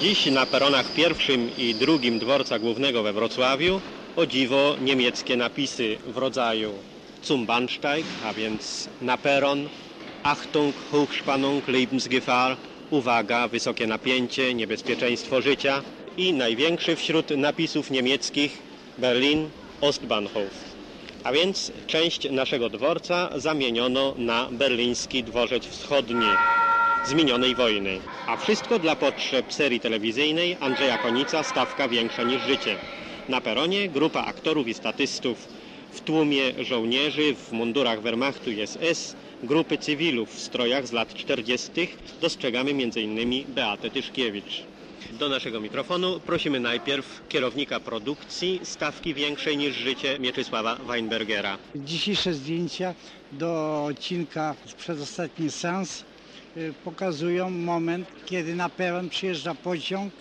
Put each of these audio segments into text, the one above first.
Dziś na peronach pierwszym i drugim dworca głównego we Wrocławiu o dziwo niemieckie napisy w rodzaju zum Bahnsteig, a więc na peron, Achtung, Hochspannung, Lebensgefahr, uwaga, wysokie napięcie, niebezpieczeństwo życia i największy wśród napisów niemieckich Berlin, Ostbahnhof. A więc część naszego dworca zamieniono na berliński dworzec wschodni z minionej wojny. A wszystko dla potrzeb serii telewizyjnej Andrzeja Konica Stawka większa niż życie. Na peronie grupa aktorów i statystów w tłumie żołnierzy w mundurach Wehrmachtu i SS, grupy cywilów w strojach z lat 40. dostrzegamy m.in. Beatę Tyszkiewicz. Do naszego mikrofonu prosimy najpierw kierownika produkcji Stawki większej niż życie Mieczysława Weinbergera. Dzisiejsze zdjęcia do odcinka z przedostatni sens y, pokazują moment, kiedy na peron przyjeżdża pociąg,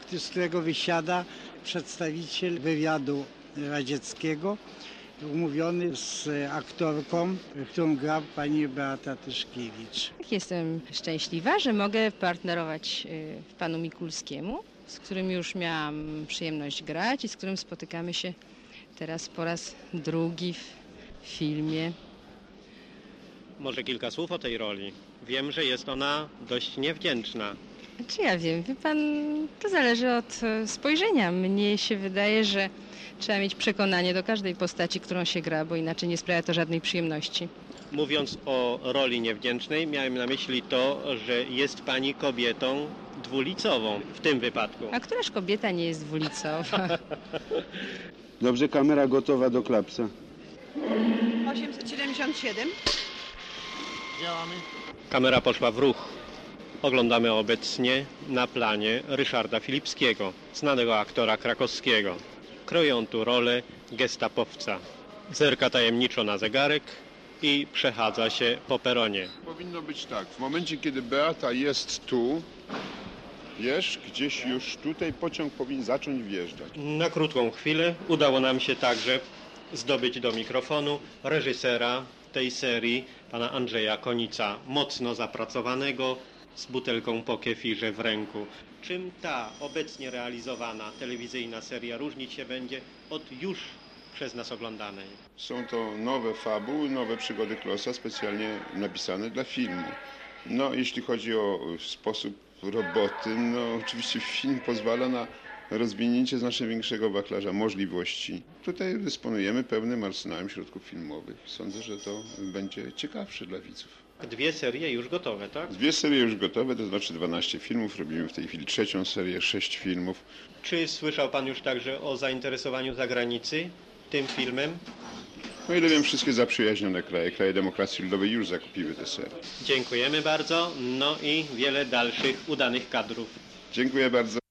który- z którego wysiada przedstawiciel wywiadu radzieckiego, umówiony z aktorką, którą gra pani Beata Tyszkiewicz. Jestem szczęśliwa, że mogę partnerować y, panu Mikulskiemu, z którym już miałam przyjemność grać i z którym spotykamy się teraz po raz drugi w filmie. Może kilka słów o tej roli. Wiem, że jest ona dość niewdzięczna. Czy ja wiem, wie pan, to zależy od e, spojrzenia. Mnie się wydaje, że trzeba mieć przekonanie do każdej postaci, którą się gra, bo inaczej nie sprawia to żadnej przyjemności. Mówiąc o roli niewdzięcznej, miałem na myśli to, że jest pani kobietą dwulicową w tym wypadku. A któraż kobieta nie jest dwulicowa? Dobrze, kamera gotowa do klapsa. 877. Kamera poszła w ruch. Oglądamy obecnie na planie Ryszarda Filipskiego, znanego aktora krakowskiego. Kroją tu rolę gestapowca. Zerka tajemniczo na zegarek i przechadza się po peronie. Powinno być tak. W momencie, kiedy Beata jest tu, wiesz, gdzieś już tutaj pociąg powinien zacząć wjeżdżać. Na krótką chwilę udało nam się także zdobyć do mikrofonu reżysera tej serii, pana Andrzeja Konica, mocno zapracowanego, z butelką po kefirze w ręku. Czym ta obecnie realizowana telewizyjna seria różnić się będzie od już przez nas oglądanej? Są to nowe fabuły, nowe przygody Klosa, specjalnie napisane dla filmu. No, jeśli chodzi o sposób roboty, no oczywiście film pozwala na rozwinięcie znacznie większego wachlarza możliwości. Tutaj dysponujemy pełnym arsenałem środków filmowych. Sądzę, że to będzie ciekawsze dla widzów. Dwie serie już gotowe, tak? Dwie serie już gotowe, to znaczy 12 filmów. Robimy w tej chwili trzecią serię, 6 filmów. Czy słyszał pan już także o zainteresowaniu zagranicy tym filmem? No ile wiem, wszystkie zaprzyjaźnione kraje, kraje demokracji ludowej już zakupiły te serie. Dziękujemy bardzo, no i wiele dalszych udanych kadrów. Dziękuję bardzo.